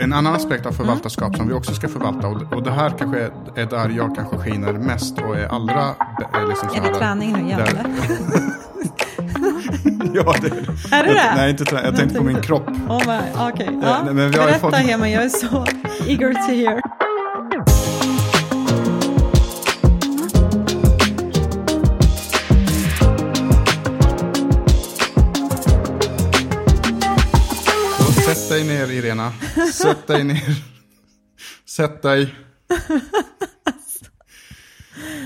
En annan aspekt av förvaltarskap som vi också ska förvalta och, det här kanske är, är där jag kanske skiner mest och är allra... Är, liksom Är det träning nu igen eller? ja, det Är det jag? Nej, inte träning. Jag tänkte på min kropp. Oh my, okej. Ja. men vi har Berätta fått- Hema, jag är så eager to hear. Dig ner Irena. Sätt dig ner. Sätt dig.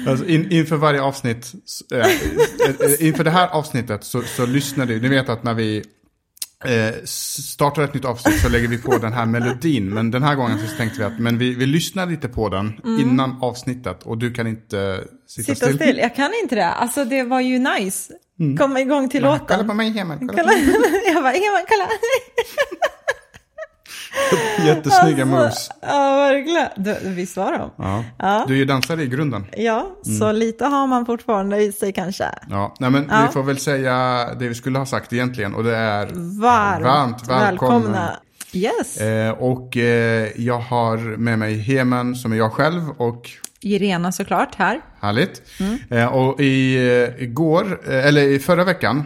Alltså in, inför varje avsnitt, äh, inför det här avsnittet så, så lyssnar du. Ni vet att när vi eh, startar ett nytt avsnitt så lägger vi på den här melodin. Men den här gången så tänkte vi att men vi, vi lyssnar lite på den innan avsnittet. Och du kan inte sitta, Sitta still. Jag kan inte det. Alltså det var ju nice. Komma igång till Kolla på låten. mig hemma. Kolla. Kolla. Jag bara, Hema, kolla. Jättesnygga moves. Ja, verkligen. Du, visst var de? Ja. Ja. Du är ju dansare i grunden. Ja, så lite har man fortfarande i sig kanske. Ja, nej men Ja. vi får väl säga det vi skulle ha sagt egentligen och det är Varmt, varmt välkomna. välkomna. Yes. Eh, och eh, jag har med mig Hemen som är jag själv och Irena såklart här. härligt. Eh, och i, eh, igår, eh, eller i förra veckan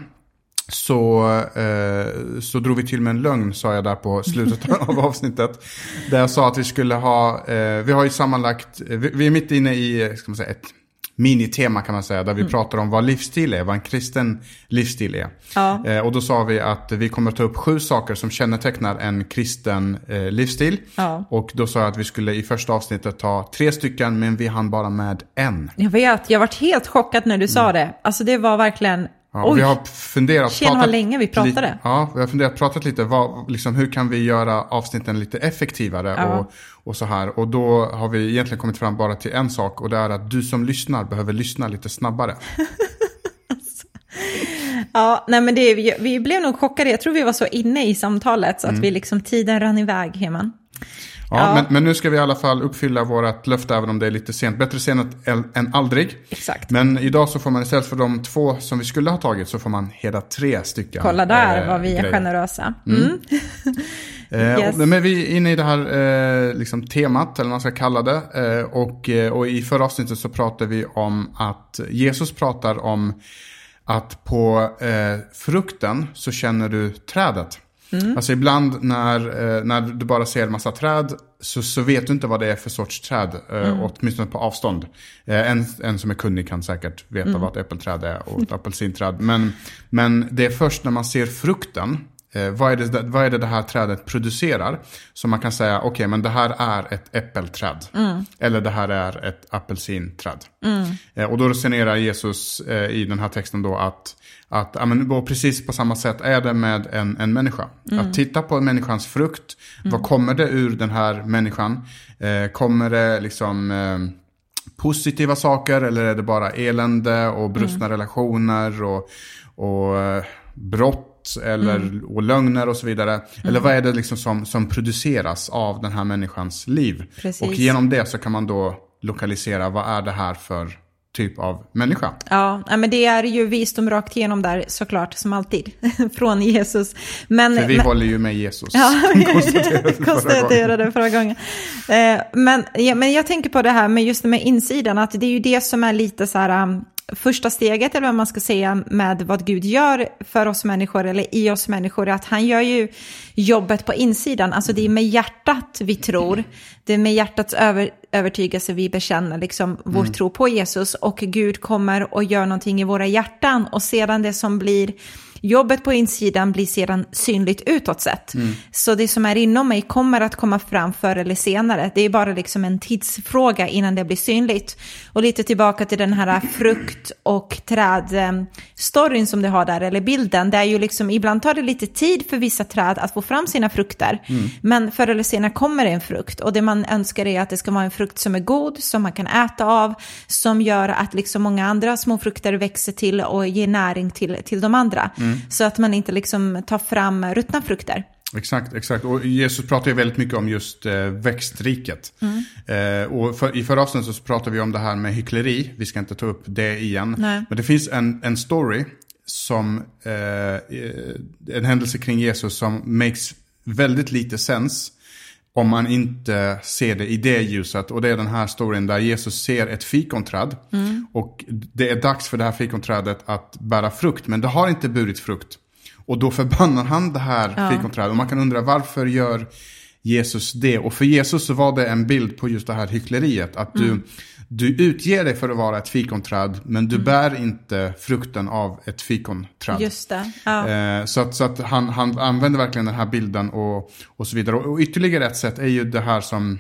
så, eh, så drog vi till med en lögn sa jag där på slutet av avsnittet. Där jag sa att vi skulle ha, eh, vi har ju sammanlagt, vi, vi är mitt inne i, eh, ska man säga, ett minitema kan man säga. Där vi pratar om vad livsstil är, vad en kristen livsstil är. Ja. Eh, och då sa vi att vi kommer att ta upp sju saker som kännetecknar en kristen eh, livsstil. Ja. Och då sa jag att vi skulle i första avsnittet ta tre stycken, men vi hann bara med en. Jag vet, jag varit helt chockad när du sa det. Alltså det var verkligen, Ja, vi har funderat, Tjena, vad länge vi pratade. Lite, ja, vi har funderat, pratat lite, vad, liksom, hur kan vi göra avsnitten lite effektivare Ja. och, och så här. Och då har vi egentligen kommit fram bara till en sak och det är att du som lyssnar behöver lyssna lite snabbare. Ja, nej men det, vi, vi blev nog chockade. Jag tror vi var så inne i samtalet så att Mm. vi liksom, tiden rann iväg, Heman. Ja, Ja. Men, men nu ska vi i alla fall uppfylla vårt löfte även om det är lite sent. Bättre sent än, aldrig. Exakt. Men idag så får man istället för de två som vi skulle ha tagit så får man hela tre stycken. Kolla där eh, vad vi är grejer. generösa. Mm. Eh, Yes. och, men vi är inne i det här eh, liksom temat, eller vad man ska kalla det. Eh, och, eh, och i förra avsnittet så pratade vi om att Jesus pratar om att på eh, frukten så känner du trädet. Alltså ibland när, eh, när du bara ser en massa träd så, så vet du inte vad det är för sorts träd, eh, åtminstone på avstånd. Eh, en, en som är kunnig kan säkert veta vad ett äppelträd är och ett apelsinträd. Men, men det är först när man ser frukten Eh, vad, är det, vad är det det här trädet producerar? Så man kan säga, okej men det här är ett äppelträd. Eller det här är ett apelsinträd. Eh, och då resonerar Jesus eh, i den här texten då att, att ja, men, precis på samma sätt är det med en, en människa. Att titta på människans frukt. Vad kommer det ur den här människan? Eh, kommer det liksom... Eh, positiva saker eller är det bara elände och brustna relationer och, och eh, brott eller, och lögner och så vidare? Eller vad är det liksom som, som produceras av den här människans liv? Precis. Och genom det så kan man då lokalisera vad är det här för typ av människa? Ja, men det är ju visdom rakt igenom där såklart, som alltid, från Jesus. Men, För vi men, håller ju med Jesus. Ja, konstaterade vi förra konstaterade förra gången. Eh, men, ja, men jag tänker på det här med just det med insidan, att det är ju det som är lite så här um, första steget, eller vad man ska säga, med vad Gud gör för oss människor, eller i oss människor, är att han gör ju jobbet på insidan. Alltså det är med hjärtat vi tror, det är med hjärtats över, övertygelse vi bekänner liksom vår tro på Jesus, och Gud kommer och gör någonting i våra hjärtan, och sedan det som blir Jobbet på insidan blir sedan synligt utåt sett. Så det som är inom mig kommer att komma fram förr eller senare. Det är bara liksom en tidsfråga innan det blir synligt. Och lite tillbaka till den här frukt och träd-storyn som du har där, eller bilden. Det är ju liksom, ibland tar det lite tid för vissa träd att få fram sina frukter. Men förr eller senare kommer det en frukt. Och det man önskar är att det ska vara en frukt som är god, som man kan äta av, som gör att liksom många andra små frukter växer till och ger näring till, till de andra. Så att man inte liksom tar fram ruttna frukter. Exakt, exakt. Och Jesus pratar ju väldigt mycket om just eh, växtriket. Mm. Eh, och för, i förra avsnittet så pratade vi om det här med hyckleri. Vi ska inte ta upp det igen. Nej. Men det finns en, en story som, eh, eh, en händelse kring Jesus som makes väldigt lite sens om man inte ser det i det ljuset. Och det är den här storyn där Jesus ser ett fikonträd. Mm. Och det är dags för det här fikonträdet att bära frukt, men det har inte burit frukt. Och då förbannar han det här ja. fikonträdet. Och man kan undra varför gör Jesus det? Och för Jesus så var det en bild på just det här hyckleriet. Att du, mm. Du utger dig för att vara ett fikonträd, men du mm. bär inte frukten av ett fikonträd. Just det. Ja. Eh, så att, så att han, han använder verkligen den här bilden och, och så vidare. Och, och ytterligare ett sätt är ju det här som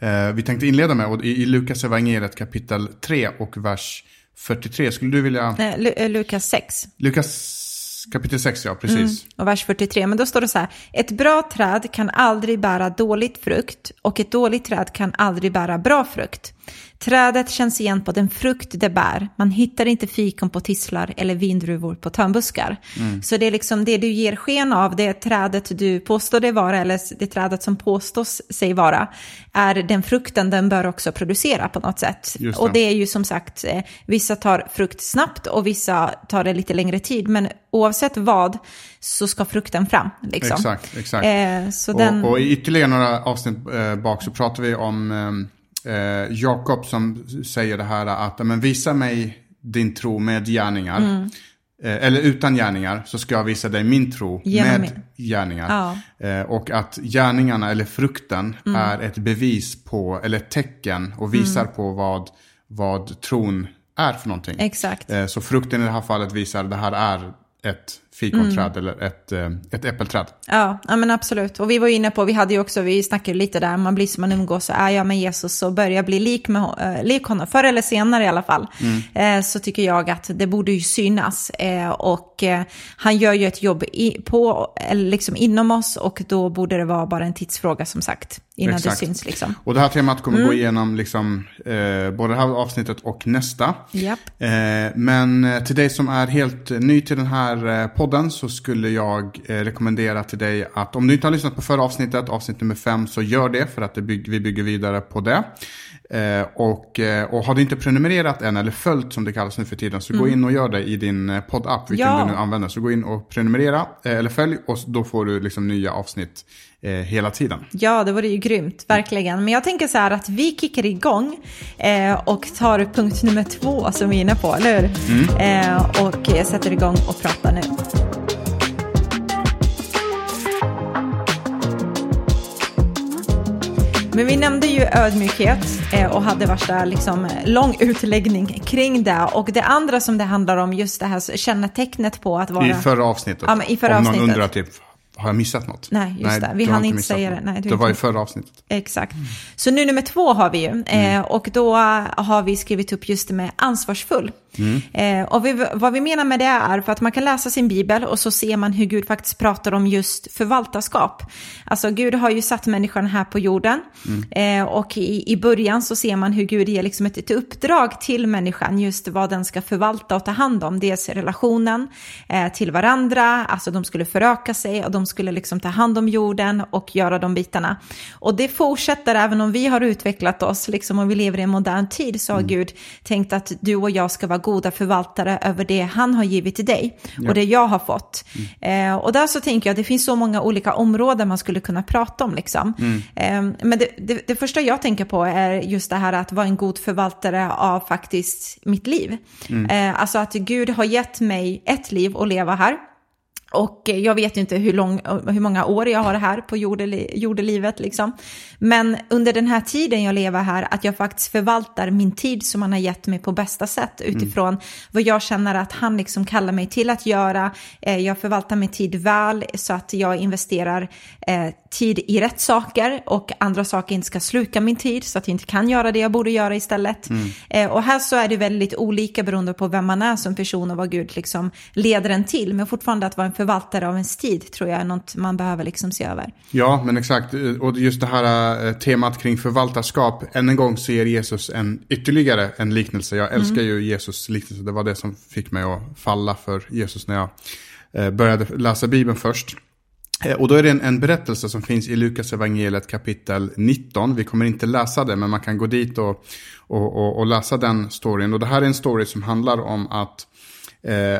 eh, vi tänkte inleda med. Och i, i Lukas evangeliet kapitel 3 och vers 43. Skulle du vilja... Eh, Lukas 6. Lukas Kapitel 6, ja, precis. Mm, och vers 43, men då står det så här. Ett bra träd kan aldrig bära dåligt frukt och ett dåligt träd kan aldrig bära bra frukt. Trädet känns igen på den frukt det bär. Man hittar inte fikon på tisslar eller vindruvor på törnbuskar. Mm. Så det är liksom det du ger sken av, det trädet du påstår det vara, eller det trädet som påstås sig vara, är den frukten den bör också producera på något sätt. Det. Och det är ju som sagt, eh, vissa tar frukt snabbt och vissa tar det lite längre tid, men oavsett vad så ska frukten fram. Liksom. Exakt, exakt. Eh, så och, den... och i ytterligare några avsnitt eh, bak så pratar vi om eh, eh, Jakob som säger det här att men visa mig din tro med gärningar. Mm. Eh, eller utan gärningar så ska jag visa dig min tro Genom med min. gärningar. Ja. Eh, och att gärningarna eller frukten mm. är ett bevis på, eller ett tecken och visar mm. på vad, vad tron är för någonting. Exakt. Eh, så frukten i det här fallet visar att det här är ett fikonträd mm. eller ett, eh, ett äppelträd. Ja, ja, men absolut. Och vi var inne på, vi hade ju också, vi snackade lite där, man blir som man umgås, så är jag med Jesus så börjar bli lik, med, äh, lik honom, förr eller senare i alla fall. Mm. Eh, så tycker jag att det borde ju synas. Eh, och eh, han gör ju ett jobb i, på, eller liksom inom oss och då borde det vara bara en tidsfråga som sagt innan Exakt. det syns. Liksom. Och det här temat kommer mm. gå igenom liksom, eh, både det här avsnittet och nästa. Yep. Eh, men eh, till dig som är helt ny till den här podden så skulle jag eh, rekommendera till dig att om du inte har lyssnat på förra avsnittet, avsnitt nummer fem, så gör det för att det bygg, vi bygger vidare på det. Eh, och, och har du inte prenumererat än, eller följt som det kallas nu för tiden, så mm. gå in och gör det i din poddapp, vilken ja. du nu använder. Så gå in och prenumerera, eller följ, och då får du liksom nya avsnitt eh, hela tiden. Ja, det vore ju grymt, verkligen. Men jag tänker så här att vi kickar igång eh, och tar punkt nummer två som vi är inne på, eller hur? Mm. Eh, och sätter igång och pratar nu. Men vi nämnde ju ödmjukhet eh, och hade värsta liksom, lång utläggning kring det. Och det andra som det handlar om, just det här kännetecknet på att vara... I förra avsnittet. Ja, i förra om avsnittet. någon undrar typ, har jag missat något? Nej, just Nej, det. Vi hann inte säga något. det. Nej, det var i förra avsnittet. Exakt. Mm. Så nu nummer två har vi ju. Mm. Eh, och då har vi skrivit upp just det med ansvarsfull. Mm. Eh, och vi, vad vi menar med det är för att man kan läsa sin bibel och så ser man hur Gud faktiskt pratar om just förvaltarskap. Alltså Gud har ju satt människan här på jorden mm. eh, och i, i början så ser man hur Gud ger liksom ett, ett uppdrag till människan just vad den ska förvalta och ta hand om. Dels relationen eh, till varandra, alltså de skulle föröka sig och de skulle liksom ta hand om jorden och göra de bitarna. Och det fortsätter även om vi har utvecklat oss, liksom om vi lever i en modern tid så har mm. Gud tänkt att du och jag ska vara goda förvaltare över det han har givit till dig ja. och det jag har fått. Mm. Eh, och där så tänker jag att det finns så många olika områden man skulle kunna prata om. Liksom. Mm. Eh, men det, det, det, första jag tänker på är just det här att vara en god förvaltare av faktiskt mitt liv. Mm. Eh, alltså att Gud har gett mig ett liv att leva här. Och jag vet inte hur, lång, hur många år jag har här på jordelivet. Liksom. Men under den här tiden jag lever här, att jag faktiskt förvaltar min tid som han har gett mig på bästa sätt utifrån mm. vad jag känner att han liksom kallar mig till att göra. Eh, jag förvaltar min tid väl så att jag investerar eh, tid i rätt saker och andra saker inte ska sluka min tid så att jag inte kan göra det jag borde göra istället. Mm. Eh, och här så är det väldigt olika beroende på vem man är som person och vad Gud liksom leder en till. Men fortfarande att vara en förvaltare av ens tid tror jag är något man behöver liksom se över. Ja, men exakt. Och just det här eh, temat kring förvaltarskap. Än en gång ser Jesus en ytterligare en liknelse. Jag älskar mm. ju Jesus liknelse. Det var det som fick mig att falla för Jesus när jag eh, började läsa Bibeln först. Eh, och då är det en, en, berättelse som finns i Lukas evangeliet kapitel 19. Vi kommer inte läsa det, men man kan gå dit och, och, och, och, läsa den storyn. Och det här är en story som handlar om att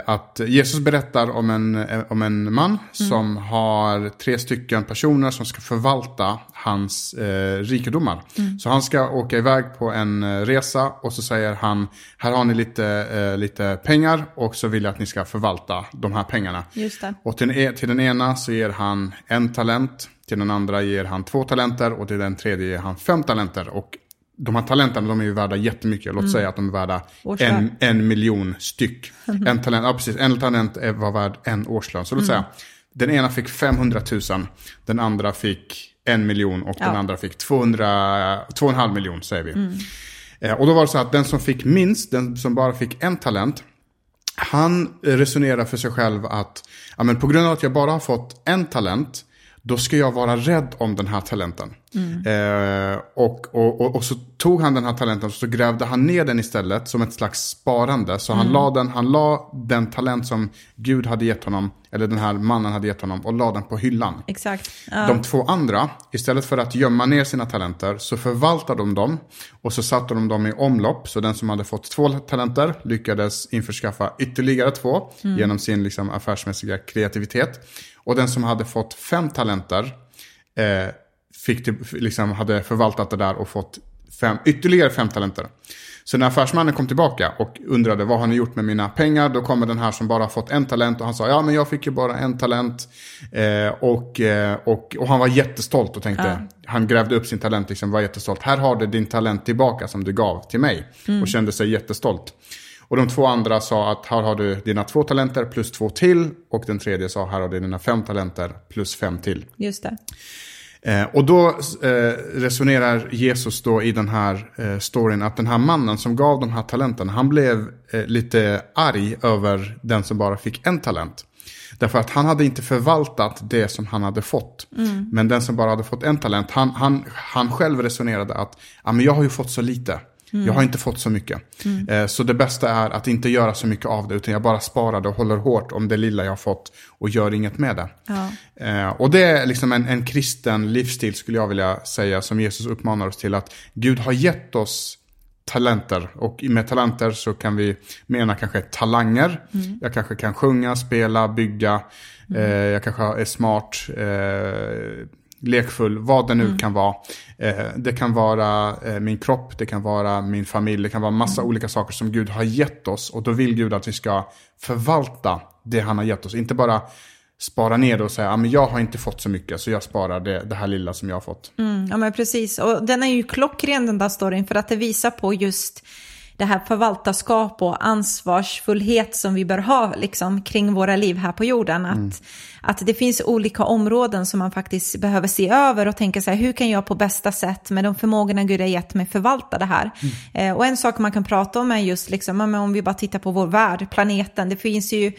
att Jesus berättar om en, eh, om en man mm. som har tre stycken personer som ska förvalta hans eh, rikedomar. Mm. Så han ska åka iväg på en eh, resa och så säger han, här har ni lite, eh, lite pengar och så vill jag att ni ska förvalta de här pengarna. Och till, till den ena så ger han en talent, till den andra ger han två talenter och till den tredje ger han fem talenter. Och de här talenterna de är ju värda jättemycket. Låt mm. säga att de är värda en, en miljon styck. Mm. En talent, ja, precis, en talent var värd en årslön. Så låt mm. säga, den ena fick 500 000, den andra fick en miljon och ja. den andra fick 200, 2,5 miljon säger vi. Mm. Eh, och då var det så att den som fick minst, den som bara fick en talent, han resonerar för sig själv att ja, men på grund av att jag bara har fått en talent då ska jag vara rädd om den här talenten. Mm. Eh, och, och, och, och, så tog han den här talenten och så grävde han ner den istället som ett slags sparande. Så mm. han, la den, han la den talent som Gud hade gett honom, eller den här mannen hade gett honom, och la den på hyllan. Exakt. Ja. De två andra, istället för att gömma ner sina talenter, så förvaltade de dem. Och så satte de dem i omlopp. Så den som hade fått två talenter lyckades införskaffa ytterligare två mm. genom sin liksom, affärsmässiga kreativitet. Och den som hade fått fem talenter eh, fick det, liksom, hade förvaltat det där och fått fem, ytterligare fem talenter. Så när affärsmannen kom tillbaka och undrade vad har ni gjort med mina pengar, då kommer den här som bara fått en talent och han sa ja men jag fick ju bara en talent. Eh, och, eh, och, och han var jättestolt och tänkte, ja. han grävde upp sin talent, liksom var jättestolt. Här har du din talent tillbaka som du gav till mig. Mm. Och kände sig jättestolt. Och de två andra sa att här har du dina två talenter plus två till. Och den tredje sa här har du dina fem talenter plus fem till. Just det. Eh, och då eh, resonerar Jesus då i den här eh, storyn att den här mannen som gav de här talenten, han blev eh, lite arg över den som bara fick en talent. Därför att han hade inte förvaltat det som han hade fått. Mm. Men den som bara hade fått en talent, han, han, han själv resonerade att ja, men jag har ju fått så lite. Mm. Jag har inte fått så mycket. Mm. Eh, så det bästa är att inte göra så mycket av det. Utan jag bara sparar det och håller hårt om det lilla jag har fått. Och gör inget med det. Ja. Eh, och det är liksom en, en kristen livsstil skulle jag vilja säga. Som Jesus uppmanar oss till. Att Gud har gett oss talenter. Och med talenter så kan vi mena kanske talanger. Mm. Jag kanske kan sjunga, spela, bygga. Mm. Eh, jag kanske är smart. Eh, lekfull, vad det nu mm. kan vara. Eh, det kan vara eh, min kropp, det kan vara min familj, det kan vara massa mm. olika saker som Gud har gett oss. Och då vill Gud att vi ska förvalta det han har gett oss. Inte bara spara ner det och säga, ja men jag har inte fått så mycket så jag sparar det, det här lilla som jag har fått. Mm, ja men precis, och den är ju klockren den där storyn för att det visar på just det här förvaltarskap och ansvarsfullhet som vi bör ha liksom, kring våra liv här på jorden. Att, mm. att det finns olika områden som man faktiskt behöver se över och tänka så här, hur kan jag på bästa sätt med de förmågorna Gud har gett mig förvalta det här? Mm. Eh, och en sak man kan prata om är just, liksom, om vi bara tittar på vår värld, planeten, det finns ju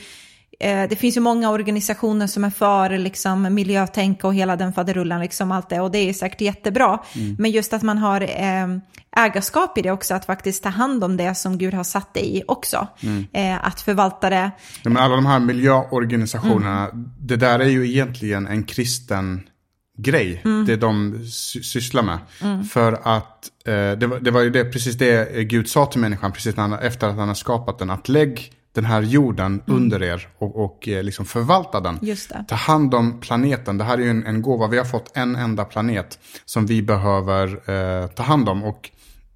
det finns ju många organisationer som är för liksom, miljötänk och hela den faderullan, liksom allt det, och det är säkert jättebra. Mm. Men just att man har eh, ägarskap i det också, att faktiskt ta hand om det som Gud har satt dig i också. Mm. Eh, att förvalta det. Ja, men alla de här miljöorganisationerna, mm. det där är ju egentligen en kristen grej. Mm. Det de sysslar med. Mm. För att eh, det, var, det var ju det, precis det Gud sa till människan precis när han, efter att han har skapat den. Att lägg den här jorden mm. under er och, och eh, liksom förvalta den. Ta hand om planeten. Det här är ju en, en gåva. Vi har fått en enda planet som vi behöver eh, ta hand om. Och,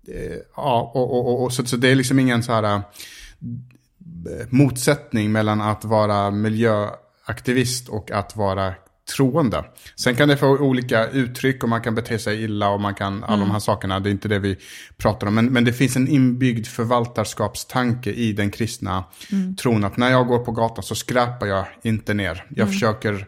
eh, ja, och, och, och, så, så det är liksom ingen så här eh, motsättning mellan att vara miljöaktivist och att vara troende. Sen kan det få olika uttryck och man kan bete sig illa och man kan, alla mm. de här sakerna, det är inte det vi pratar om. Men, men det finns en inbyggd förvaltarskapstanke i den kristna mm. tron att när jag går på gatan så skräpar jag inte ner. Jag mm. försöker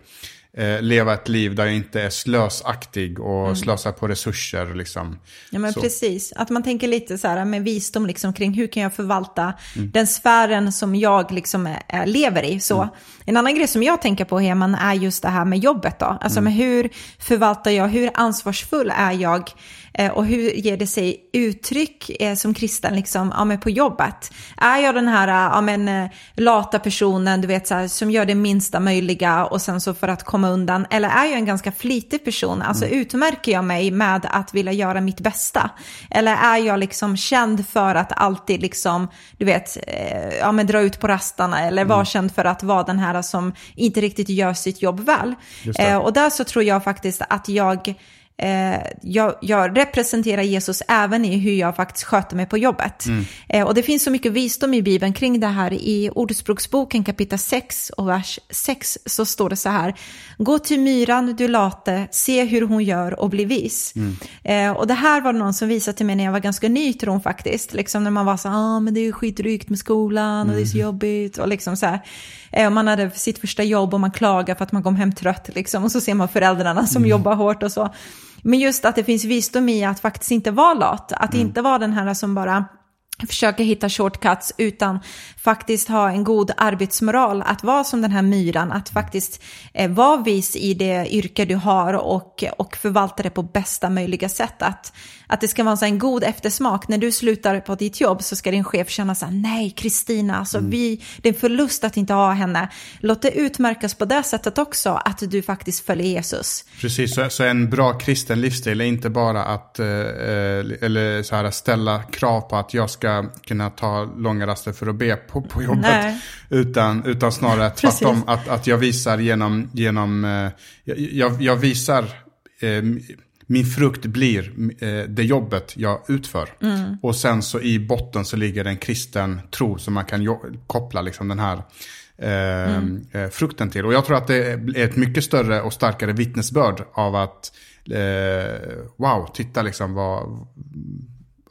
eh, leva ett liv där jag inte är slösaktig och mm. slösar på resurser. Liksom. Ja men så. precis, att man tänker lite så här med visdom liksom, kring hur kan jag förvalta mm. den sfären som jag liksom är, lever i. Så, mm. En annan grej som jag tänker på Heman är just det här med jobbet då. Alltså mm. med hur förvaltar jag, hur ansvarsfull är jag Eh, och hur ger det sig uttryck eh, som kristen liksom, ja, men på jobbet? Är jag den här ja, men, lata personen du vet, så här, som gör det minsta möjliga och sen så för att komma komma undan? Eller är jag en ganska flitig person? Alltså Mm. utmärker jag mig med att vilja göra mitt bästa? Eller är jag liksom känd för att alltid liksom, du vet, eh, ja men dra ut på rastarna eller Mm. vara känd för att vara den här som inte riktigt gör sitt jobb väl? Eh, och där så tror jag faktiskt att jag Eh, jag, jag representerar Jesus även i hur jag faktiskt sköter mig på jobbet. Eh, och det finns så mycket visdom i Bibeln kring det här. I Ordspråksboken kapitel 6 och vers 6 så står det så här. Gå till myran du late, se hur hon gör och bli vis. Eh, och det här var någon som visade till mig när jag var ganska ny i tron faktiskt. Liksom när man var så ah, men det är skitdrygt med skolan och det är så jobbigt. Och liksom så här. Eh, man hade sitt första jobb och man klagar för att man kom hem trött liksom. Och så ser man föräldrarna som jobbar hårt och så. Men just att det finns visdom i att faktiskt inte vara lat. Att inte vara den här som bara försöker hitta shortcuts utan faktiskt ha en god arbetsmoral. Att vara som den här myran, att faktiskt eh, vara vis i det yrke du har och, och förvalta det på bästa möjliga sätt. Att, att det ska vara en god eftersmak. När du slutar på ditt jobb så ska din chef känna så här, nej Kristina, alltså vi, det är en förlust att inte ha henne. Låt det utmärkas på det sättet också, att du faktiskt följer Jesus. Precis, så, så en bra kristen livsstil är inte bara att eh, eller så här, ställa krav på att jag ska kunna ta långa raster för att be på, på jobbet. Nej. Utan, utan snarare tvärtom, att, att jag visar genom, genom eh, jag, jag visar eh, min frukt blir eh, det jobbet jag utför. Och sen så i botten så ligger en kristen tro som man kan koppla liksom den här eh, eh, frukten till. Och jag tror att det är ett mycket större och starkare vittnesbörd av att eh, wow, titta liksom vad...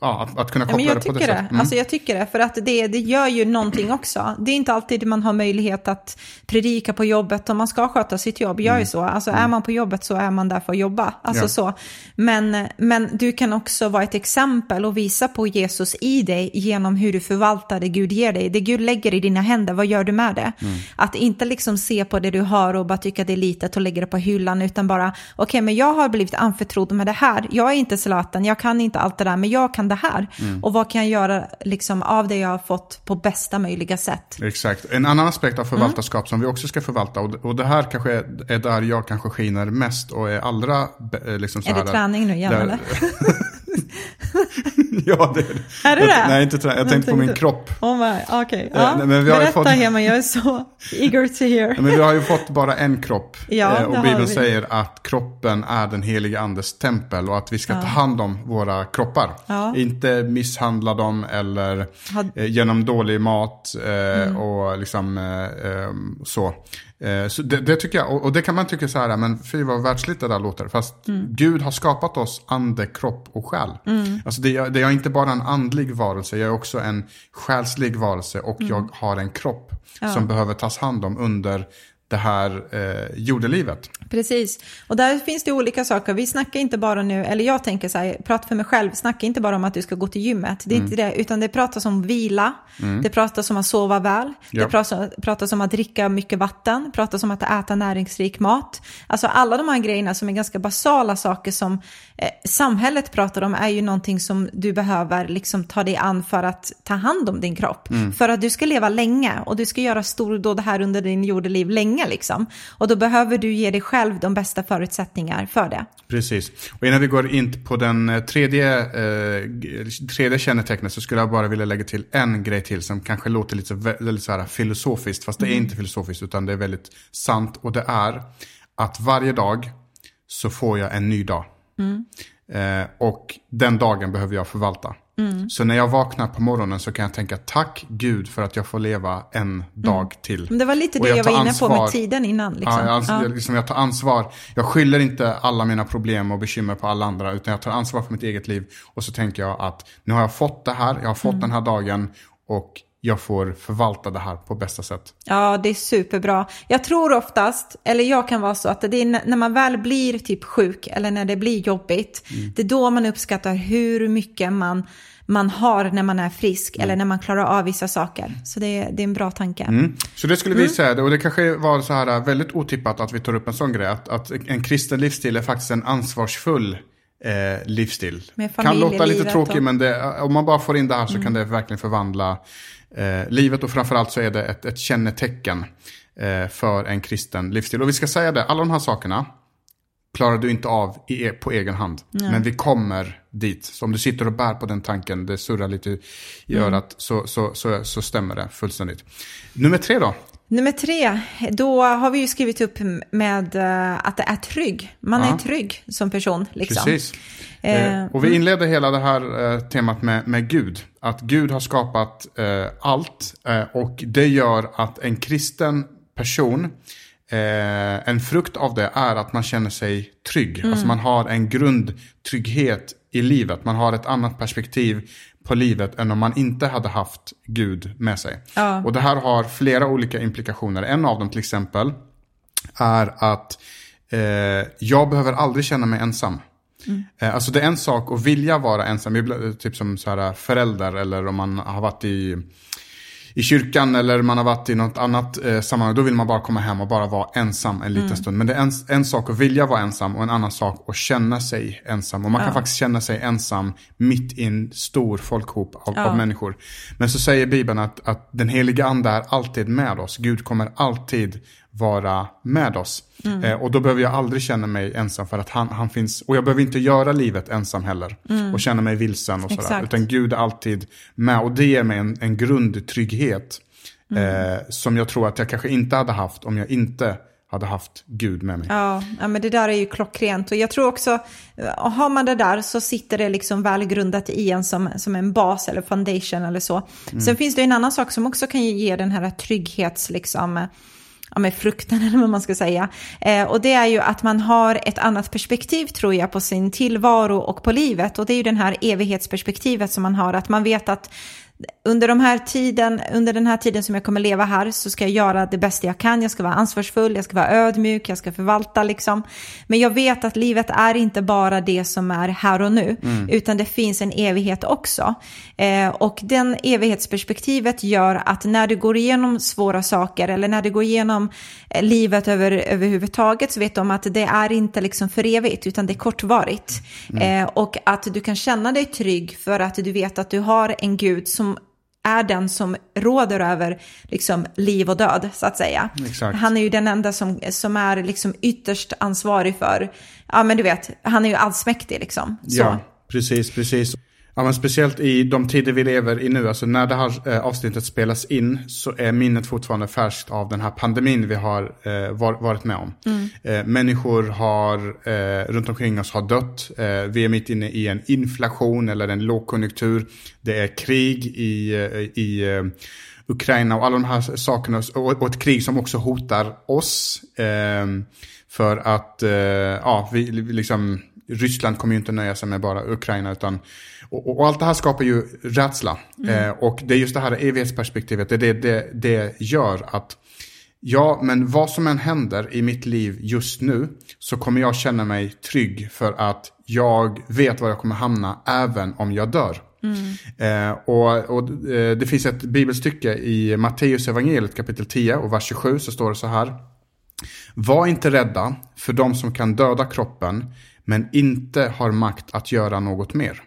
Ja, att, att kunna koppla men jag det på det tycker sättet. Mm. Alltså jag tycker det, för att det, det gör ju någonting också. Det är inte alltid man har möjlighet att predika på jobbet om man ska sköta sitt jobb. Gör ju så. Alltså är man på jobbet så är man där för att jobba. Alltså Mm. Ja. så. Men, men du kan också vara ett exempel och visa på Jesus i dig genom hur du förvaltar det Gud ger dig. Det Gud lägger i dina händer, vad gör du med det? Mm. Att inte liksom se på det du har och bara tycka det är litet och lägga det på hyllan, utan bara, okej, men jag har blivit anförtrodd med det här. Jag är inte Zlatan, jag kan inte allt det där, men jag kan det här. Mm. Och vad kan jag göra liksom, av det jag har fått på bästa möjliga sätt? Exakt. En annan aspekt av förvaltarskap Mm. som vi också ska förvalta. Och, och det här kanske är, är där jag kanske skiner mest och är allra... eh, Liksom så Är det här, träning nu igen, där- eller? ja, det är det. Är det jag, det? Nej, inte. Jag tänkte på min kropp. Oh my, okej. Ja, Ja, men vi har Berätta fått- Hema, jag är så eager to hear. Men vi har ju fått bara en kropp. Ja, Eh, det och Bibeln vi. säger att kroppen är den helige andes tempel och att vi ska ta hand om våra kroppar. Ja. Inte misshandla dem eller Had- eh, genom dålig mat eh, Mm. och liksom eh, eh, så. Så det, det tycker jag, och, det kan man tycka så här, men fy vad världsligt det där låter. Fast Mm. Gud har skapat oss ande, kropp och själ. Alltså det, är- det är inte bara en andlig varelse, jag är också en själslig varelse och Mm. jag har en kropp som behöver tas hand om under det här eh, jordelivet. Precis. Och där finns det olika saker. Vi snackar inte bara nu, eller jag tänker så här, prata för mig själv, snacka inte bara om att du ska gå till gymmet. Det är Mm. inte det, utan det pratas om vila, det pratas om att sova väl, Ja. det pratas, pratas om att dricka mycket vatten, pratas om att äta näringsrik mat. Alltså alla de här grejerna som är ganska basala saker som eh, samhället pratar om är ju någonting som du behöver liksom ta dig an för att ta hand om din kropp. Mm. För att du ska leva länge och du ska göra stordåd här under din jordeliv länge liksom. Och då behöver du ge dig själv de bästa förutsättningar för det. Precis. Och innan vi går in på den eh, tredje, eh, tredje kännetecknet så skulle jag bara vilja lägga till en grej till som kanske låter lite väldigt så här filosofiskt. Fast det är inte filosofiskt utan det är väldigt sant. Och det är att varje dag så får jag en ny dag. Eh, och den dagen behöver jag förvalta. Så när jag vaknar på morgonen så kan jag tänka tack Gud för att jag får leva en dag till. Men det var lite det jag, tar var inne på ansvar- med tiden innan. Liksom. Ja, jag, Ja. jag, liksom, jag tar ansvar. Jag skyller inte alla mina problem och bekymmer på alla andra. Utan jag tar ansvar för mitt eget liv. Och så tänker jag att nu har jag fått det här. Jag har fått den här dagen. Och jag får förvalta det här på bästa sätt. Ja, det är superbra. Jag tror oftast, eller jag kan vara så att det är när man väl blir typ sjuk eller när det blir jobbigt, Mm. det är då man uppskattar hur mycket man, man har när man är frisk eller när man klarar av vissa saker. Så det är, det är en bra tanke. Mm. Så det skulle vi säga, och det kanske var så här äh, väldigt otippat att vi tar upp en sån grej. Att, att en kristen livsstil är faktiskt en ansvarsfull eh, livsstil. Kan låta lite familjelivet tråkig och- men det, om man bara får in det här så kan det verkligen förvandla eh, livet. Och framförallt så är det ett, ett kännetecken eh, för en kristen livsstil. Och vi ska säga det, alla de här sakerna klarar du inte av i, e- på egen hand. Men vi kommer dit. Så om du sitter och bär på den tanken, det surrar lite i örat, så, så, så, så stämmer det fullständigt. Nummer tre då? Nummer tre, då har vi ju skrivit upp med eh, att det är trygg. Man Ja. är trygg som person. Liksom. Precis. Eh, Eh, och vi inleder hela det här eh, temat med, med Gud. Att Gud har skapat eh, allt eh, och det gör att en kristen person, en frukt av det är att man känner sig trygg. Alltså man har en grundtrygghet i livet. Man har ett annat perspektiv på livet än om man inte hade haft Gud med sig. Ja. Och det här har flera olika implikationer. En av dem till exempel är att eh, jag behöver aldrig känna mig ensam. Eh, alltså det är en sak att vilja vara ensam, ibland- typ som så här förälder eller om man har varit i, i kyrkan eller man har varit i något annat eh, sammanhang. Då vill man bara komma hem och bara vara ensam en liten stund. Men det är en, en sak att vilja vara ensam och en annan sak att känna sig ensam. Och man kan faktiskt känna sig ensam mitt i en stor folkhop av, av människor. Men så säger Bibeln att, att den heliga ande är alltid med oss. Gud kommer alltid vara med oss. Mm. Eh, och då behöver jag aldrig känna mig ensam för att han, han finns. Och jag behöver inte göra livet ensam heller. Och känna mig vilsen och sådär. Mm. Utan Gud är alltid med. Och det ger mig en, en grundtrygghet. Mm. Eh, som jag tror att jag kanske inte hade haft om jag inte hade haft Gud med mig. Ja, ja, men det där är ju klockrent. Och jag tror också, eh, har man det där så sitter det liksom välgrundat i en som, som en bas eller foundation eller så. Sen finns det en annan sak som också kan ge den här trygghets, liksom, eh, ja, med frukten eller vad man ska säga. Eh, och det är ju att man har ett annat perspektiv tror jag på sin tillvaro och på livet. Och det är ju den här evighetsperspektivet som man har, att man vet att under, de här tiden, under den här tiden som jag kommer leva här så ska jag göra det bästa jag kan. Jag ska vara ansvarsfull, jag ska vara ödmjuk, jag ska förvalta liksom. Men jag vet att livet är inte bara det som är här och nu, utan det finns en evighet också. Eh, och den evighetsperspektivet gör att när du går igenom svåra saker eller när du går igenom eh, livet över, överhuvudtaget så vet om att det är inte liksom för evigt utan det är kortvarigt. Eh, och att du kan känna dig trygg för att du vet att du har en Gud som är den som råder över liksom, liv och död, så att säga. Exakt. Han är ju den enda som, som är liksom ytterst ansvarig för, ja men du vet, han är ju allsmäktig liksom. Så. Ja, precis, precis. Ja, men speciellt i de tider vi lever i nu, alltså när det här eh, avsnittet spelas in så är minnet fortfarande färskt av den här pandemin vi har eh, var, varit med om. Eh, människor har, eh, runt omkring oss har dött. Eh, vi är mitt inne i en inflation eller en lågkonjunktur. Det är krig i, eh, i Ukraina och alla de här sakerna. Och, ett krig som också hotar oss. För att, ja, vi liksom... Ryssland kommer ju inte nöja sig med bara Ukraina utan och, och allt det här skapar ju rädsla. Eh, och det är just det här evighetsperspektivet, det det, det det gör att ja, men vad som än händer i mitt liv just nu så kommer jag känna mig trygg för att jag vet var jag kommer hamna även om jag dör. Eh, och och eh, det finns ett bibelstycke i Matteus evangeliet kapitel 10 och vers 27 så står det så här. Var inte rädda för de som kan döda kroppen men inte har makt att göra något mer.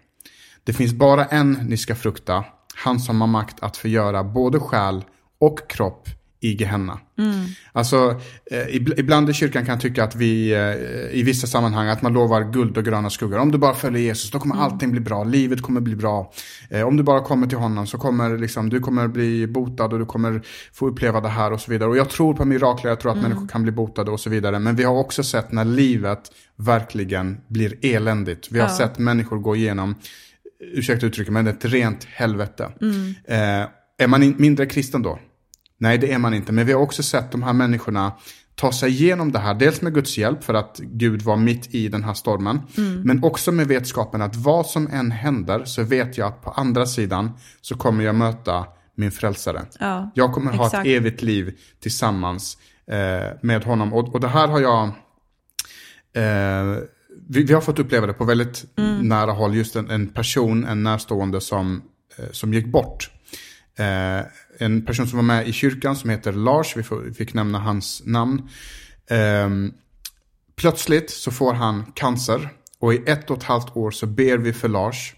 Det finns bara en ni ska frukta, han som har makt att förgöra både själ och kropp i Gehenna. Alltså, eh, ib- ibland i kyrkan kan jag tycka att vi eh, i vissa sammanhang att man lovar guld och gröna skuggor. Om du bara följer Jesus, då kommer allting bli bra. Livet kommer bli bra. Eh, om du bara kommer till honom så kommer liksom, du kommer bli botad och du kommer få uppleva det här och så vidare. Och jag tror på mirakler, jag tror att människor kan bli botade och så vidare. Men vi har också sett när livet verkligen blir eländigt. Vi har Ja. sett människor gå igenom, ursäkta uttrycket, men ett rent helvete. Eh, är man in, mindre kristen då? Nej, det är man inte. Men vi har också sett de här människorna ta sig igenom det här. Dels med Guds hjälp för att Gud var mitt i den här stormen. Men också med vetskapen att vad som än händer så vet jag att på andra sidan så kommer jag möta min frälsare. Ja, jag kommer ha exakt. ett evigt liv tillsammans eh, med honom. Och, och det här har jag... Eh, vi, vi har fått uppleva det på väldigt nära håll. Just en, en person, en närstående som, eh, som gick bort. En person som var med i kyrkan som heter Lars, vi, fick nämna hans namn. Ehm, plötsligt så får han cancer och i ett och ett halvt år så ber vi för Lars.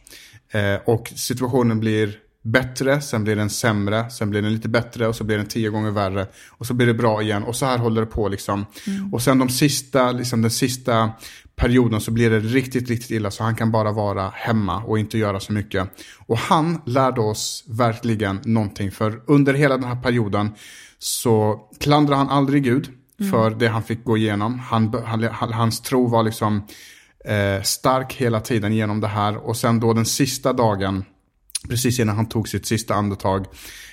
Eh, och situationen blir bättre, sen blir den sämre, sen blir den lite bättre och så blir den tio gånger värre. Och så blir det bra igen och så här håller det på liksom. Mm. Och sen de sista, liksom den sista perioden så blir det riktigt, riktigt illa så han kan bara vara hemma och inte göra så mycket. Och han lärde oss verkligen någonting för under hela den här perioden så klandrar han aldrig Gud mm. för det han fick gå igenom. Han, han, hans tro var liksom eh, stark hela tiden genom det här och sen då den sista dagen precis innan han tog sitt sista andetag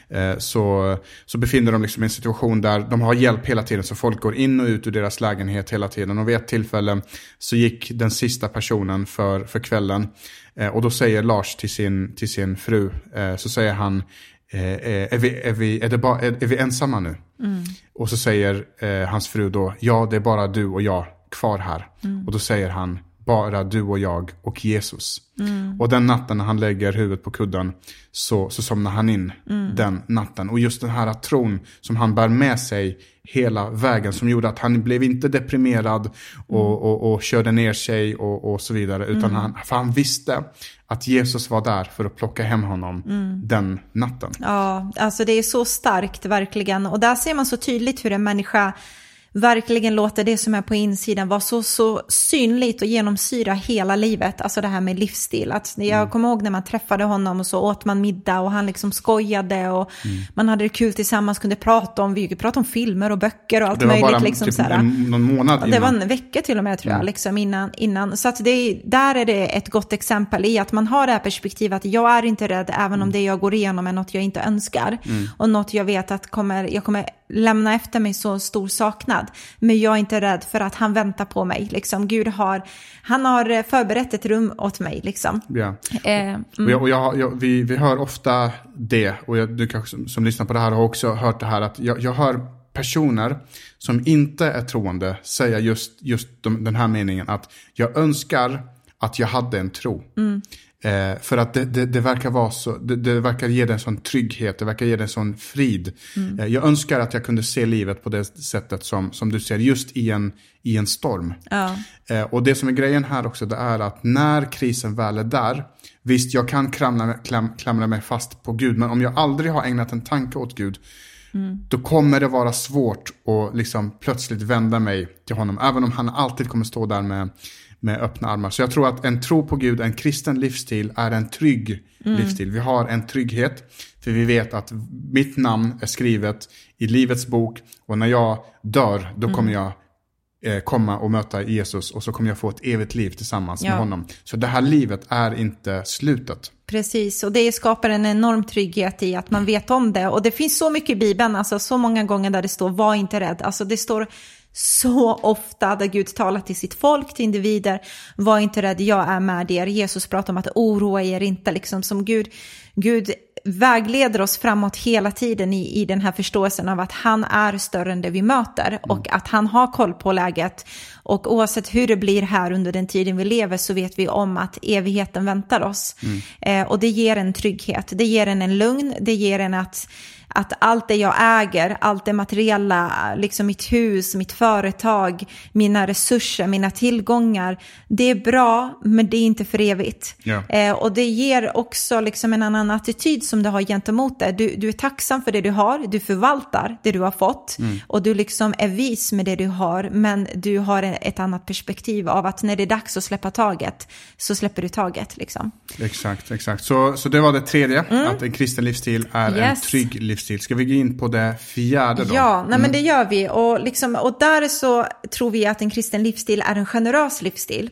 eh, så, så befinner de liksom i en situation där de har hjälp hela tiden. Så folk går in och ut ur deras lägenhet hela tiden. Och vid ett tillfälle så gick den sista personen för, för kvällen. Eh, och då säger Lars till sin, till sin fru, eh, så säger han, är, vi, är, vi, är, det bara, är, är vi ensamma nu? Mm. Och så säger hans fru då, ja det är bara du och jag kvar här. Mm. Och då säger han, bara du och jag och Jesus. Mm. Och den natten när han lägger huvudet på kudden så, så somnar han in mm. den natten. Och just den här tron som han bär med sig hela vägen som gjorde att han blev inte deprimerad och, mm. och, och körde ner sig och, och så vidare. Utan mm. han, för han visste att Jesus var där för att plocka hem honom mm. den natten. Ja, alltså det är så starkt verkligen. Och där ser man så tydligt hur en människa verkligen låter det som är på insidan vara så, så synligt och genomsyra hela livet. Alltså det här med livsstil. Att jag mm. kommer ihåg när man träffade honom och så åt man middag och han liksom skojade och mm. man hade det kul tillsammans, kunde prata om, vi pratade om filmer och böcker och allt möjligt. Det var bara liksom, typ en, någon månad innan. Det var en vecka till och med tror jag, mm. liksom innan. innan. Så att det, där är det ett gott exempel i att man har det här perspektivet att jag är inte rädd även om mm. det jag går igenom är något jag inte önskar. Mm. Och något jag vet att kommer, jag kommer lämna efter mig så stor saknad. Men jag är inte rädd för att han väntar på mig. Liksom. Gud har, han har förberett ett rum åt mig. Liksom. Ja. Eh, mm. och jag, och jag, jag, vi, vi hör ofta det, och jag, du kanske som, som lyssnar på det här har också hört det här, att jag, jag hör personer som inte är troende säga just, just de, den här meningen att jag önskar att jag hade en tro. Mm. Eh, för att det, det, det, verkar vara så, det, det, verkar ge dig en sån trygghet, det verkar ge dig en sån frid. Mm. Eh, jag önskar att jag kunde se livet på det sättet som, som du ser, just i en, i en storm. Ja. Eh, och det som är grejen här också, det är att när krisen väl är där, visst jag kan klamra, klam, klamra mig fast på Gud, men om jag aldrig har ägnat en tanke åt Gud, Mm. Då kommer det vara svårt att liksom plötsligt vända mig till honom. Även om han alltid kommer stå där med, med öppna armar. Så jag tror att en tro på Gud, en kristen livsstil, är en trygg mm. livsstil. Vi har en trygghet, för vi vet att mitt namn är skrivet i Livets bok och när jag dör, då kommer mm. jag eh, komma och möta Jesus och så kommer jag få ett evigt liv tillsammans ja. med honom. Så det här livet är inte slutet. Precis, och det skapar en enorm trygghet i att man vet om det. Och det finns så mycket i Bibeln, alltså så många gånger där det står var inte rädd. Alltså det står så ofta där Gud talar till sitt folk, till individer. Var inte rädd, jag är med er. Jesus pratar om att oroa er inte, liksom som Gud. Gud vägleder oss framåt hela tiden i, i den här förståelsen av att han är större än det vi möter mm. och att han har koll på läget. Och oavsett hur det blir här under den tiden vi lever så vet vi om att evigheten väntar oss. Mm. Eh, och det ger en trygghet, det ger en en lugn, det ger en att att allt det jag äger, allt det materiella, liksom mitt hus, mitt företag, mina resurser, mina tillgångar, det är bra, men det är inte för evigt. Ja. Eh, och det ger också liksom en annan attityd som du har gentemot det. Du, du är tacksam för det du har, du förvaltar det du har fått mm. och du liksom är vis med det du har, men du har ett annat perspektiv av att när det är dags att släppa taget så släpper du taget. Liksom. Exakt, exakt. Så, så det var det tredje, mm. att en kristen livsstil är yes. en trygg livsstil livsstil. Ska vi gå in på det fjärde då? Ja, nej, mm. men det gör vi. Och, liksom, och där så tror vi att en kristen livsstil är en generös livsstil.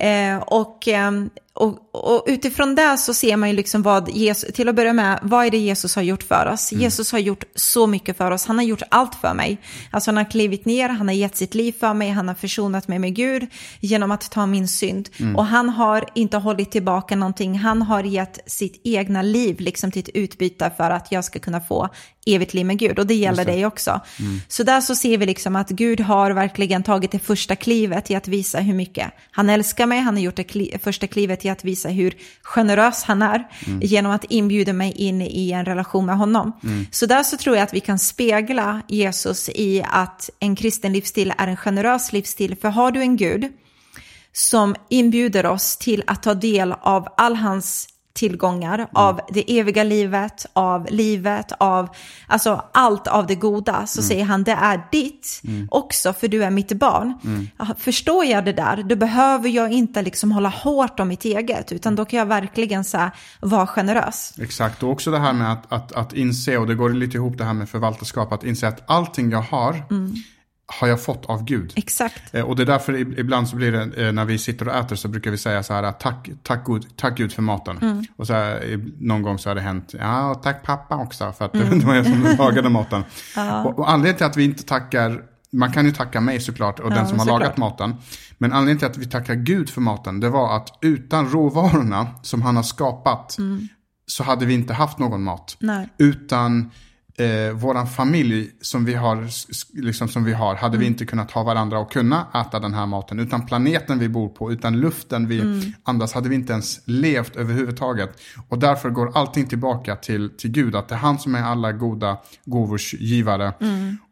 Eh, och eh, och, och, utifrån det så ser man ju liksom vad Jesus, till att börja med, vad är det Jesus har gjort för oss? Mm. Jesus har gjort så mycket för oss, han har gjort allt för mig. Alltså han har klivit ner, han har gett sitt liv för mig, han har försonat mig med Gud genom att ta min synd. Mm. Och han har inte hållit tillbaka någonting, han har gett sitt egna liv liksom till ett utbyte för att jag ska kunna få evigt liv med Gud. Och det gäller det. dig också. Mm. Så där så ser vi liksom att Gud har verkligen tagit det första klivet i att visa hur mycket han älskar mig, han har gjort det kli första klivet i att visa hur generös han är mm. genom att inbjuda mig in i en relation med honom. Mm. Så där så tror jag att vi kan spegla Jesus i att en kristen livsstil är en generös livsstil. För har du en Gud som inbjuder oss till att ta del av all hans tillgångar, av det eviga livet, av livet, av alltså allt av det goda, så säger han det är ditt också för du är mitt barn. Ja, Förstår jag det där, då behöver jag inte liksom hålla hårt om mitt eget, utan då kan jag verkligen så här, vara generös. Exakt, och också det här med att, att, att inse, och det går lite ihop det här med förvaltarskap, att inse att allting jag har har jag fått av Gud. Exakt. Eh, Och det är därför ib- ibland så blir det, eh, när vi sitter och äter så brukar vi säga så här, tack, tack, Gud, tack Gud för maten. Och så här, någon gång så har det hänt, ja tack pappa också för att det var jag som lagade maten. Och, och anledningen till att vi inte tackar, man kan ju tacka mig såklart och den som har såklart. lagat maten. Men anledningen till att vi tackar Gud för maten, det var att utan råvarorna som han har skapat så hade vi inte haft någon mat. Nej. Utan eh, våran familj som vi har, liksom som vi har hade vi inte kunnat ha varandra och kunna äta den här maten. Utan planeten vi bor på, utan luften vi andas hade vi inte ens levt överhuvudtaget. Och därför går allting tillbaka till, till Gud, att det är han som är alla goda gåvors givare.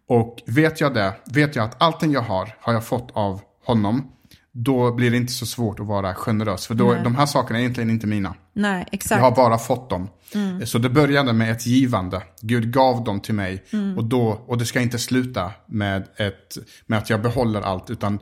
Och vet jag det, vet jag att allting jag har, har jag fått av honom. Då blir det inte så svårt att vara generös. För då, Nej. de här sakerna är egentligen inte mina. Nej, Jag exakt. har bara fått dem. Så det började med ett givande. Gud gav dem till mig. Och, då, och det ska inte sluta med, ett, med att jag behåller allt. Utan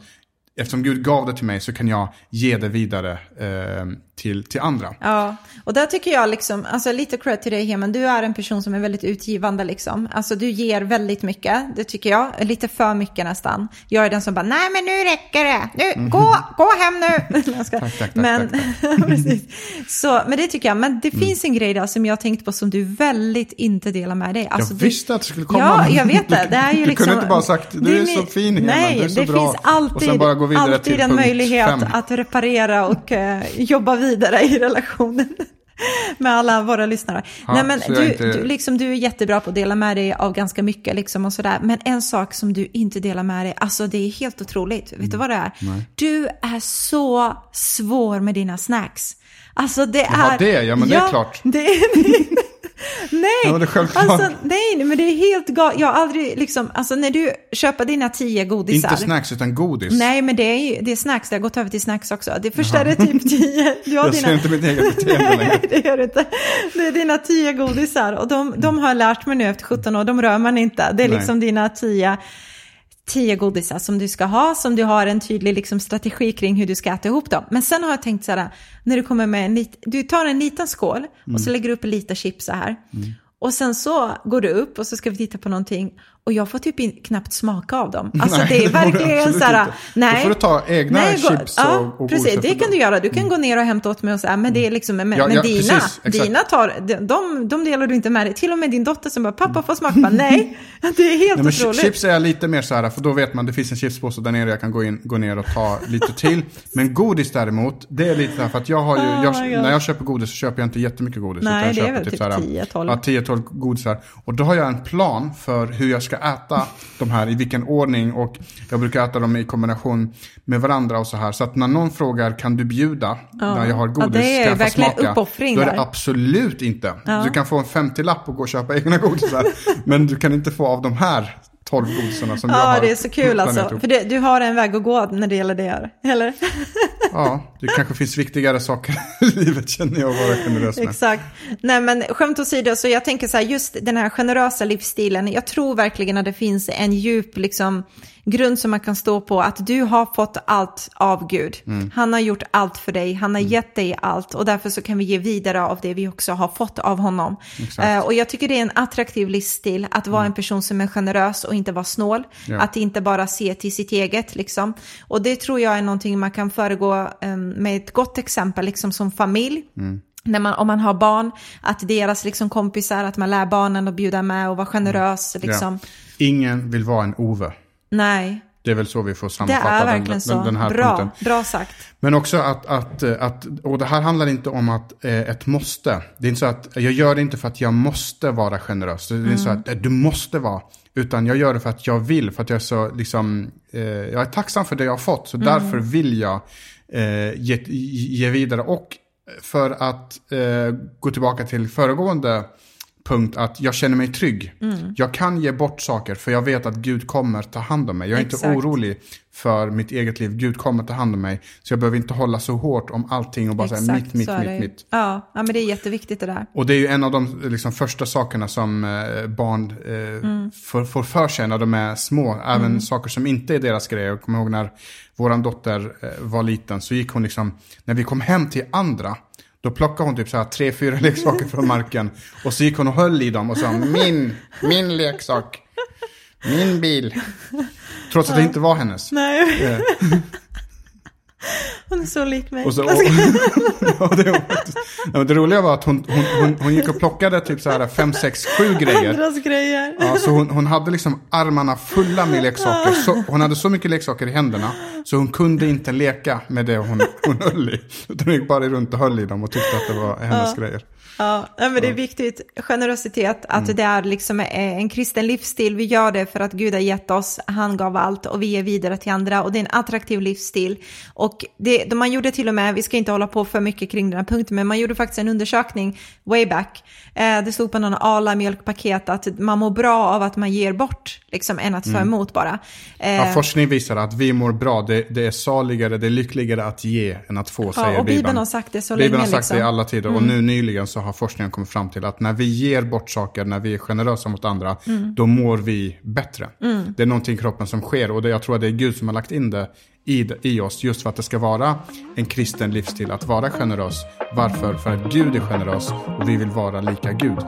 eftersom Gud gav det till mig så kan jag ge det vidare eh, till, till andra. Ja, och där tycker jag liksom, alltså lite cred till dig Heman, du är en person som är väldigt utgivande liksom. Alltså du ger väldigt mycket, det tycker jag, lite för mycket nästan. Jag är den som bara, nej men nu räcker det, nu, gå, gå hem nu. Jag ska- Mm. Tack, tack, tack, men, tack, precis. Så, men det tycker jag, men det finns en grej där som jag tänkt på som du väldigt inte delar med dig. Alltså, jag du- visste att det skulle komma. Ja, jag vet det. Det är ju du liksom, kunde inte bara sagt, du är det så fin Heman, Nej, du är så det bra. finns alltid, och sen bara gå vidare alltid till en punkt möjlighet fem. att reparera och eh, jobba vidare i relationen. Med alla våra lyssnare. Ja, Nej, men du, inte- du, liksom, du är jättebra på att dela med dig av ganska mycket. Liksom, och sådär. Men en sak som du inte delar med dig, alltså det är helt otroligt. Vet du vad det är? Du är så svår med dina snacks. Alltså det Jaha, är... det, ja, men det är klart. Det, nej, Ja, alltså, nej, men det är helt galet. Jag har aldrig liksom, alltså när du köper dina tio godisar. Inte snacks utan godis. Nej, men det är ju det är snacks. Det har gått över till snacks också. Det första är typ tio. Du har jag dina... ser inte mitt eget beteende längre. Nej, det gör du inte. Det är dina tio godisar. Och de, de har lärt mig nu efter 17 år. De rör man inte. Det är Nej. liksom dina tio, tio godisar som du ska ha. Som du har en tydlig liksom, strategi kring hur du ska äta ihop dem. Men sen har jag tänkt så här. När du kommer med en lit, Du tar en liten skål och så lägger du upp lite chips så här. Och sen så går du upp och så ska vi titta på någonting. Och jag får typ in, knappt smaka av dem. Alltså Nej, det är verkligen så här. Nej. Då får du ta egna gå- chips ja, och- och precis. Det kan du göra. Du kan gå ner och hämta åt mig och säga, men det är liksom, men, Ja, men ja, dina, precis, dina tar, de, de, de delar du inte med dig. Till och med din dotter som bara, pappa får smaka. Bara, Nej, det är helt Nej, otroligt. chips är lite mer så här, för då vet man det finns en chipspåse där nere, jag kan gå, in, gå ner och ta lite till. Men godis däremot, det är lite så här, för att jag har ju, Oh jag, när jag köper godis så köper jag inte jättemycket godis. Nej, utan jag det är köper väl typ så här, 10-12. Ja, 10-12 godisar. Och då har jag en plan för hur jag ska äta de här, i vilken ordning. Och jag brukar äta dem i kombination med varandra och så här. Så att när någon frågar, kan du bjuda? När jag har Ja, godis, det är ska jag verkligen smaka? uppoffring Då är det där. absolut inte. Du kan få en 50-lapp och gå och köpa egna godisar. men du kan inte få av de här 12 godisarna som jag Ja, har det är så kul alltså. För det, du har en väg att gå när det gäller det, eller? Ja, det kanske finns viktigare saker i livet känner jag att vara generös med. Exakt. Nej men skämt åsido, så jag tänker så här, just den här generösa livsstilen, jag tror verkligen att det finns en djup liksom, grund som man kan stå på, att du har fått allt av Gud. Mm. Han har gjort allt för dig, han har gett dig allt och därför så kan vi ge vidare av det vi också har fått av honom. Eh, och jag tycker det är en attraktiv livsstil att vara en person som är generös och inte vara snål. Ja. Att inte bara se till sitt eget liksom. Och det tror jag är någonting man kan föregå eh, med ett gott exempel liksom som familj. När man, om man har barn, att deras liksom kompisar, att man lär barnen att bjuda med och vara generös. Liksom. Ja. Ingen vill vara en Ove. Nej, Det är väl så vi får det sammanfatta är den, verkligen den, så. den här bra, punkten. bra sagt. Men också att, att, att, och det här handlar inte om att eh, ett måste. Det är inte så att jag gör det inte för att jag måste vara generös. Det är inte så Mm. att eh, du måste vara. Utan jag gör det för att jag vill, för att jag är så liksom, eh, jag är tacksam för det jag har fått. Så Mm. därför vill jag eh, ge, ge vidare. Och för att eh, gå tillbaka till föregående punkt att jag känner mig trygg. Jag kan ge bort saker för jag vet att Gud kommer ta hand om mig. Jag är Exakt. inte orolig för mitt eget liv. Gud kommer ta hand om mig. Så jag behöver inte hålla så hårt om allting och bara säga mitt, mitt, mitt, mitt. Ja, ja, men det är jätteviktigt det där. Och det är ju en av de liksom, första sakerna som eh, barn eh, får, får för sig när de är små. Även saker som inte är deras grej. Jag kommer ihåg när vår dotter eh, var liten så gick hon liksom, när vi kom hem till andra, då plockade hon typ så här tre, fyra leksaker från marken. Och så gick hon och höll i dem och sa min, min leksak, min bil. Trots att det inte var hennes. Nej, Eh, hon är så lik mig. Och så, och, ja, det, var faktiskt- ja, men det roliga var att hon, hon, hon, hon gick och plockade typ så här fem, sex, sju grejer. Andras grejer. Ja, så hon, hon hade liksom armarna fulla med leksaker. Så, hon hade så mycket leksaker i händerna. Så hon kunde inte leka med det hon, hon höll i. Utan hon gick bara runt och höll i dem och tyckte att det var hennes grejer. Ja, ja, men det är viktigt. Generositet, att Mm. det är liksom eh, en kristen livsstil. Vi gör det för att Gud har gett oss, han gav allt och vi ger vidare till andra. Och det är en attraktiv livsstil. Och det, de man gjorde till och med, vi ska inte hålla på för mycket kring den här punkten, men man gjorde faktiskt en undersökning way back. Eh, det stod på någon Arla mjölkpaket att man mår bra av att man ger bort, liksom, än att ta emot bara. Eh, Mm. Ja, forskning visar att vi mår bra. Det, det är saligare, det är lyckligare att ge än att få, säger ja, och Bibeln Bibeln. har sagt det så Bibeln länge. har sagt liksom. det i alla tider och nu nyligen så har forskningen kommit fram till att när vi ger bort saker, när vi är generösa mot andra, Mm. då mår vi bättre. Det är någonting i kroppen som sker och det, jag tror att det är Gud som har lagt in det i, i oss just för att det ska vara en kristen livsstil att vara generös. Varför? För att Gud är generös och vi vill vara lika Gud.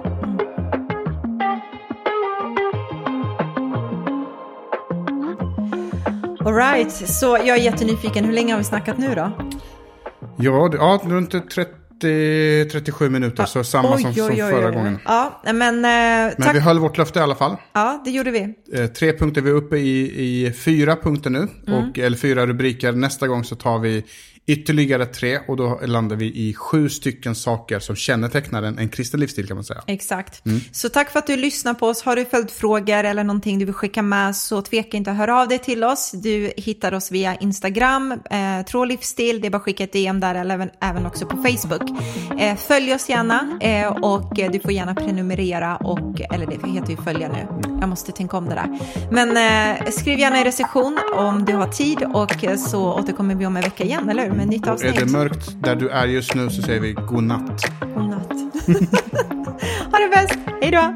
All right, så jag är jättenyfiken. Hur länge har vi snackat nu då? Ja, ja runt 30, 37 minuter, så samma som, som förra gången. Ja, men, eh, Men tack. vi höll vårt löfte i alla fall. Ja, det gjorde vi. Eh, tre punkter, vi är uppe i, i fyra punkter nu. Mm. Och, eller fyra rubriker. Nästa gång så tar vi ytterligare tre och då landar vi i sju stycken saker som kännetecknar en, en kristen livsstil kan man säga. Exakt. Mm. Så tack för att du lyssnar på oss. Har du följt frågor eller någonting du vill skicka med så tveka inte att höra av dig till oss. Du hittar oss via Instagram, eh, Trå livsstil. Det är bara att skicka ett DM där eller även, även också på Facebook. Eh, följ oss gärna eh, och du får gärna prenumerera och, eller det heter ju följa nu. Jag måste tänka om det där. Men eh, skriv gärna en recension om du har tid och så återkommer vi om en vecka igen, eller hur? Med nytt Är avsnitt. det mörkt där du är just nu så säger vi god natt. God natt. ha det bäst. Hej då.